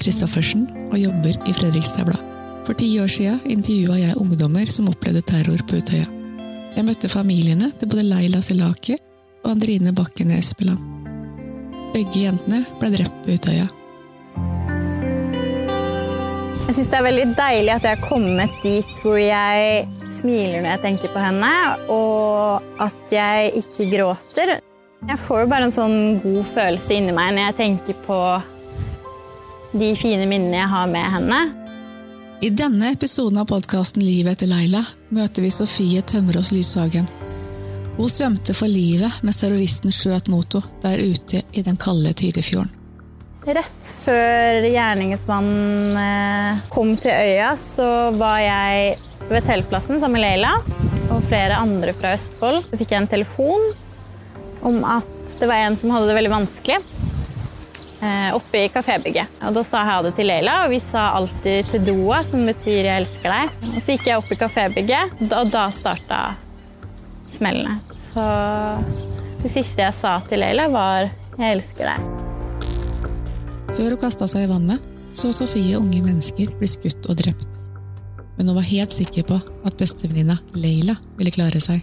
Christoffersen og jobber i Fredrikstad Blad. For ti år siden intervjua jeg ungdommer som opplevde terror på Utøya. Jeg møtte familiene til både Leila Selaki og Andrine Bakken Espeland. Begge jentene ble drept på Utøya. Jeg syns det er veldig deilig at jeg har kommet dit hvor jeg smiler når jeg tenker på henne, og at jeg ikke gråter. Jeg får jo bare en sånn god følelse inni meg når jeg tenker på de fine minnene jeg har med henne. I denne episoden av podkasten Livet etter Leila møter vi Sofie Tømmerås Lyshagen. Hun svømte for livet mens terroristen skjøt mot henne der ute i den kalde Tyrifjorden. Rett før gjerningsmannen eh, kom til øya, så var jeg ved teltplassen sammen med Leila og flere andre fra Østfold. Så fikk jeg en telefon om at det var en som hadde det veldig vanskelig oppe i kafébygget. Og Da sa jeg ha det til Leila, og vi sa alltid til Doa, som betyr 'jeg elsker deg'. Og Så gikk jeg opp i kafébygget, og da starta smellene. Så det siste jeg sa til Leila, var 'jeg elsker deg'. Før hun kasta seg i vannet, så Sofie unge mennesker bli skutt og drept. Men hun var helt sikker på at bestevenninna Leila ville klare seg.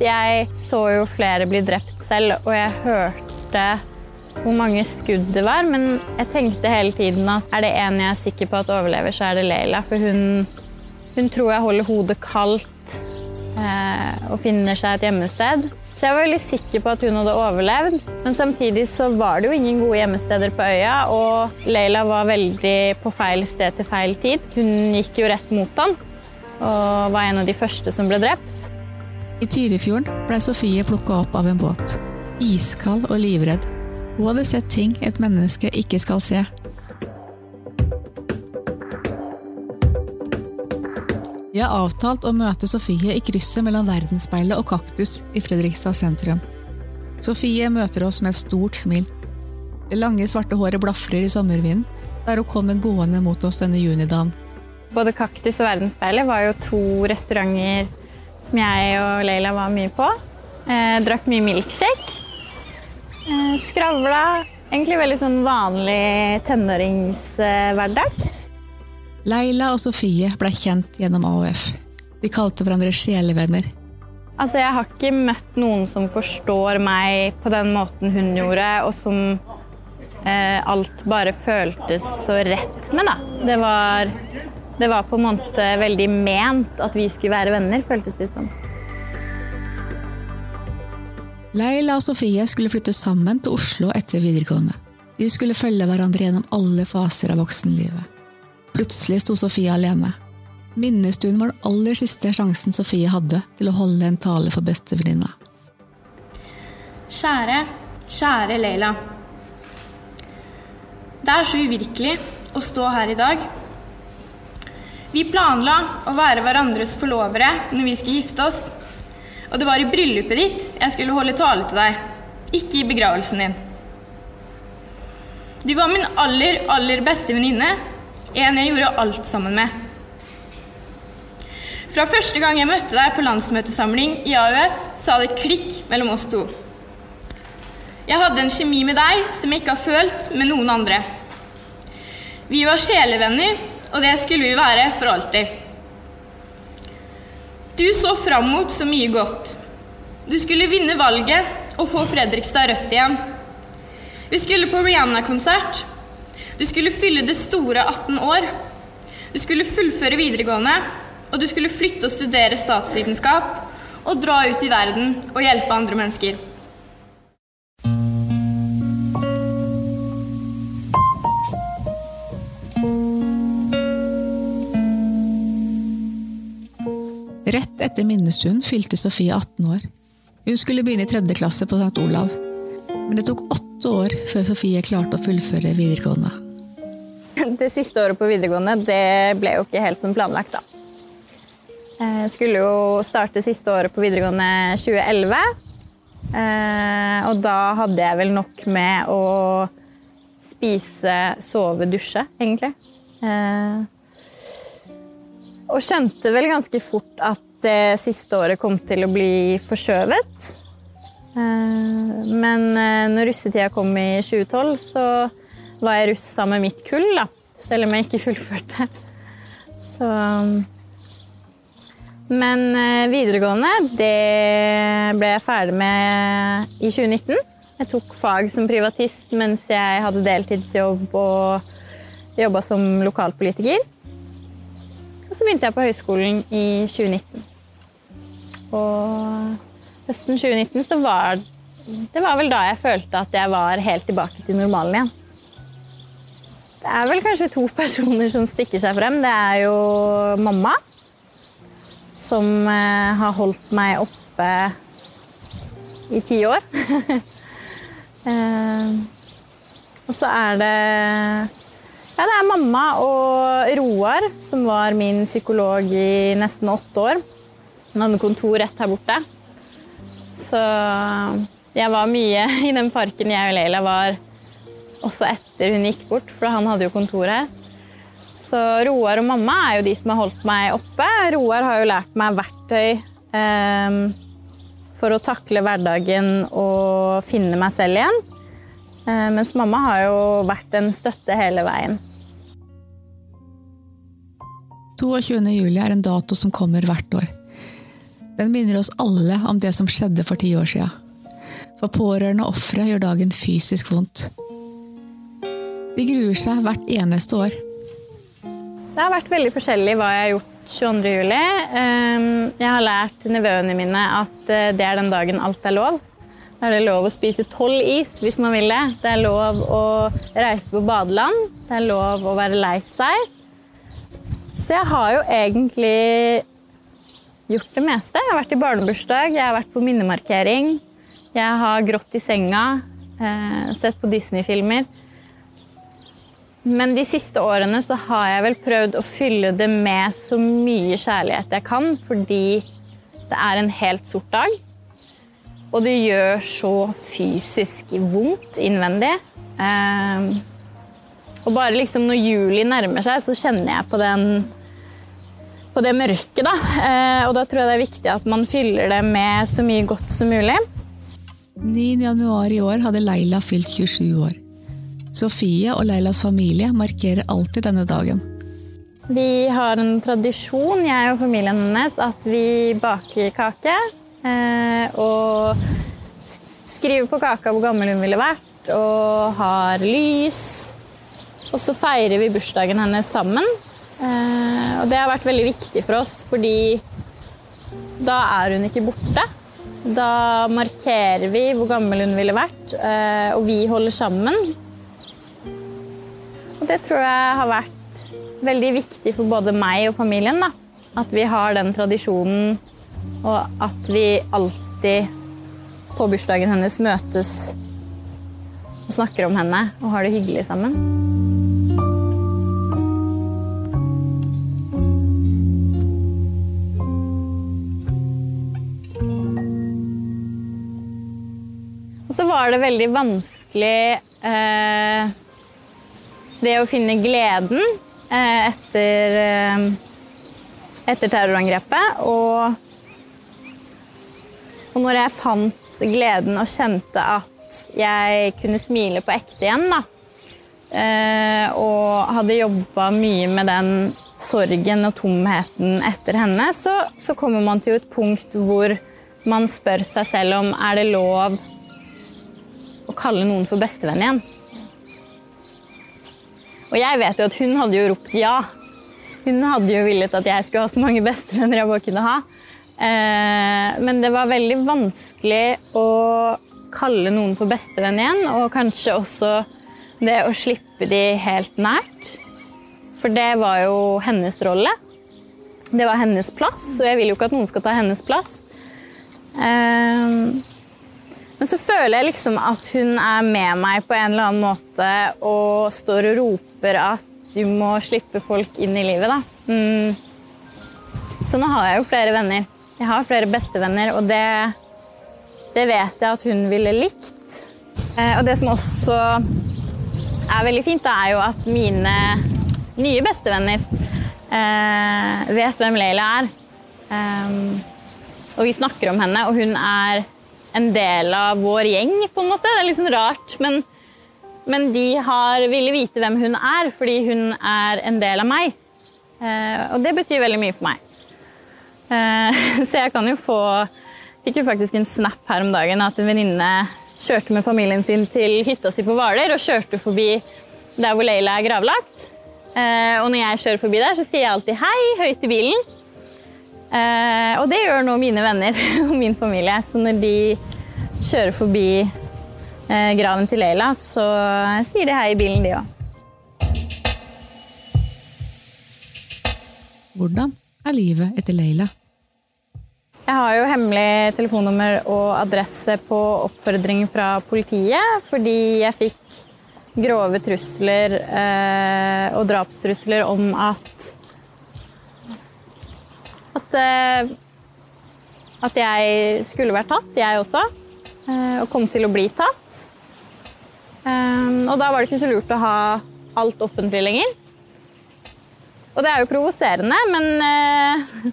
Jeg så jo flere bli drept selv, og jeg hørte hvor mange skudd det var, men jeg tenkte hele tiden at er det en jeg er sikker på at overlever, så er det Leila. For hun, hun tror jeg holder hodet kaldt eh, og finner seg et gjemmested. Så jeg var veldig sikker på at hun hadde overlevd. Men samtidig så var det jo ingen gode gjemmesteder på øya, og Leila var veldig på feil sted til feil tid. Hun gikk jo rett mot han og var en av de første som ble drept. I Tyrifjorden ble Sofie plukka opp av en båt. Iskald og livredd. Hun hadde sett ting et menneske ikke skal se. Vi har avtalt å møte Sofie i krysset mellom Verdensspeilet og Kaktus i Fredrikstad sentrum. Sofie møter oss med et stort smil. Det lange, svarte håret blafrer i sommervinden der hun kommer gående mot oss denne junidagen. Både Kaktus og Verdensspeilet var jo to restauranter som jeg og Leila var mye på. Eh, drakk mye milkshake. Eh, skravla. Egentlig veldig sånn vanlig tenåringshverdag. Leila og Sofie ble kjent gjennom AOF. De kalte hverandre sjelevenner. Altså, jeg har ikke møtt noen som forstår meg på den måten hun gjorde, og som eh, alt bare føltes så rett med, da. Det var, det var på en måte veldig ment at vi skulle være venner, føltes det som. Leila og Sofie skulle flytte sammen til Oslo etter videregående. De skulle følge hverandre gjennom alle faser av voksenlivet. Plutselig sto Sofie alene. Minnestuen var den aller siste sjansen Sofie hadde til å holde en tale for bestevenninna. Kjære, kjære Leila. Det er så uvirkelig å stå her i dag. Vi planla å være hverandres forlovere når vi skulle gifte oss. Og det var i bryllupet ditt jeg skulle holde tale til deg, ikke i begravelsen din. Du var min aller, aller beste venninne en jeg gjorde alt sammen med. Fra første gang jeg møtte deg på landsmøtesamling i AUF, sa det klikk mellom oss to. Jeg hadde en kjemi med deg som jeg ikke har følt med noen andre. Vi var sjelevenner, og det skulle vi være for alltid. Du så fram mot så mye godt. Du skulle vinne valget og få Fredrikstad rødt igjen. Vi skulle på Rihanna-konsert, du skulle fylle det store 18 år. Du skulle fullføre videregående, og du skulle flytte og studere statsvitenskap og dra ut i verden og hjelpe andre mennesker. Rett etter minnestunden fylte Sofie 18 år. Hun skulle begynne i tredje klasse på St. Olav. Men det tok åtte år før Sofie klarte å fullføre videregående. Det siste året på videregående det ble jo ikke helt som planlagt, da. Jeg skulle jo starte siste året på videregående 2011. Eh, og da hadde jeg vel nok med å spise, sove, dusje, egentlig. Eh, og skjønte vel ganske fort at det siste året kom til å bli forskjøvet. Eh, men når russetida kom i 2012, så var jeg russ sammen med mitt kull, da. Selv om jeg ikke fullførte. Så Men eh, videregående, det ble jeg ferdig med i 2019. Jeg tok fag som privatist mens jeg hadde deltidsjobb og jobba som lokalpolitiker. Og så begynte jeg på høyskolen i 2019. Og høsten 2019 så var det var vel da jeg følte at jeg var helt tilbake til normalen igjen. Det er vel kanskje to personer som stikker seg frem. Det er jo mamma, som eh, har holdt meg oppe i ti år. eh, og så er det Ja, det er mamma og Roar, som var min psykolog i nesten åtte år. Han hadde kontor rett her borte. Så jeg var mye i den parken jeg og Leila var også etter hun gikk bort, for han hadde jo kontor her. Så Roar og mamma er jo de som har holdt meg oppe. Roar har jo lært meg verktøy eh, for å takle hverdagen og finne meg selv igjen. Eh, mens mamma har jo vært en støtte hele veien. 22. juli er en dato som kommer hvert år. Den minner oss alle om det som skjedde for ti år siden. For pårørende og ofre gjør dagen fysisk vondt. De gruer seg hvert eneste år. Det har vært veldig forskjellig hva jeg har gjort 22. juli. Ehm, jeg har lært nevøene mine at eh, det er den dagen alt er lov. Da er det lov å spise tolv is hvis man vil det. Det er lov å reise på badeland. Det er lov å være lei seg. Så jeg har jo egentlig gjort det meste. Jeg har vært i barnebursdag, jeg har vært på minnemarkering. Jeg har grått i senga, eh, sett på Disney-filmer. Men de siste årene så har jeg vel prøvd å fylle det med så mye kjærlighet jeg kan, fordi det er en helt sort dag. Og det gjør så fysisk vondt innvendig. Eh, og bare liksom når juli nærmer seg, så kjenner jeg på den på det mørket, da. Eh, og da tror jeg det er viktig at man fyller det med så mye godt som mulig. 9. januar i år hadde Leila fylt 27 år. Sofie og Leilas familie markerer alltid denne dagen. Vi har en tradisjon, jeg og familien hennes, at vi baker kake. Eh, og skriver på kaka hvor gammel hun ville vært, og har lys. Og så feirer vi bursdagen hennes sammen. Eh, og det har vært veldig viktig for oss, fordi da er hun ikke borte. Da markerer vi hvor gammel hun ville vært, eh, og vi holder sammen. Og det tror jeg har vært veldig viktig for både meg og familien. Da. At vi har den tradisjonen, og at vi alltid på bursdagen hennes møtes og snakker om henne og har det hyggelig sammen. Og så var det veldig vanskelig eh, det å finne gleden eh, etter, eh, etter terrorangrepet. Og, og når jeg fant gleden og kjente at jeg kunne smile på ekte igjen, da, eh, og hadde jobba mye med den sorgen og tomheten etter henne, så, så kommer man til et punkt hvor man spør seg selv om er det lov å kalle noen for bestevenn igjen. Og jeg vet jo at hun hadde jo ropt ja. Hun hadde jo villet at jeg skulle ha så mange bestevenner jeg bare kunne ha. Eh, men det var veldig vanskelig å kalle noen for bestevenn igjen, og kanskje også det å slippe de helt nært. For det var jo hennes rolle. Det var hennes plass, og jeg vil jo ikke at noen skal ta hennes plass. Eh, men så føler jeg liksom at hun er med meg på en eller annen måte og står og roper at du må slippe folk inn i livet, da. Mm. Så nå har jeg jo flere venner. Jeg har flere bestevenner, og det, det vet jeg at hun ville likt. Eh, og det som også er veldig fint, er jo at mine nye bestevenner eh, vet hvem Leila er. Um, og vi snakker om henne, og hun er en del av vår gjeng, på en måte. Det er sånn rart, men Men de har ville vite hvem hun er, fordi hun er en del av meg. Eh, og det betyr veldig mye for meg. Eh, så jeg kan jo få Fikk jo faktisk en snap her om dagen at en venninne kjørte med familien sin til hytta si på Hvaler og kjørte forbi der hvor Leila er gravlagt. Eh, og når jeg kjører forbi der, så sier jeg alltid hei høyt i bilen. Eh, og det gjør nå mine venner og min familie. Så når de kjører forbi graven til Leila, så sier de hei i bilen, de òg. Hvordan er livet etter Leila? Jeg har jo hemmelig telefonnummer og adresse på oppfordring fra politiet fordi jeg fikk grove trusler eh, og drapstrusler om at at, eh, at jeg skulle vært tatt, jeg også. Eh, og kom til å bli tatt. Eh, og da var det ikke så lurt å ha alt offentlig lenger. Og det er jo provoserende, men eh,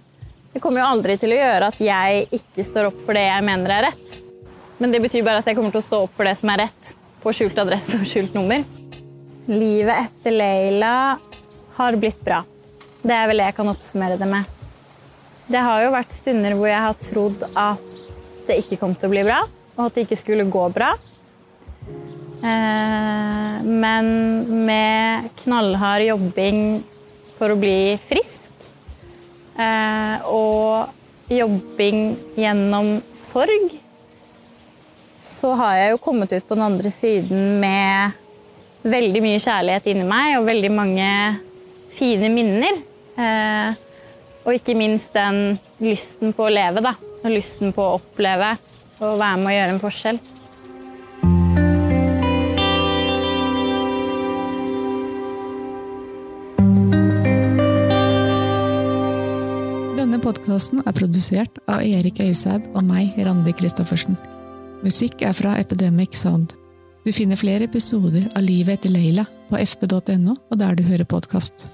det kommer jo aldri til å gjøre at jeg ikke står opp for det jeg mener er rett. Men det betyr bare at jeg kommer til å stå opp for det som er rett, på skjult adresse og skjult nummer. Livet etter Leila har blitt bra. Det er vel det jeg kan oppsummere det med. Det har jo vært stunder hvor jeg har trodd at det ikke kom til å bli bra, og at det ikke skulle gå bra. Eh, men med knallhard jobbing for å bli frisk eh, og jobbing gjennom sorg, så har jeg jo kommet ut på den andre siden med veldig mye kjærlighet inni meg og veldig mange fine minner. Eh, og ikke minst den lysten på å leve, da. Og lysten på å oppleve og være med å gjøre en forskjell. Podkasten er produsert av Erik Øysæd og meg, Randi Christoffersen. Musikk er fra Epidemic Sound. Du finner flere episoder av Livet etter Leila på fp.no og der du hører podkast.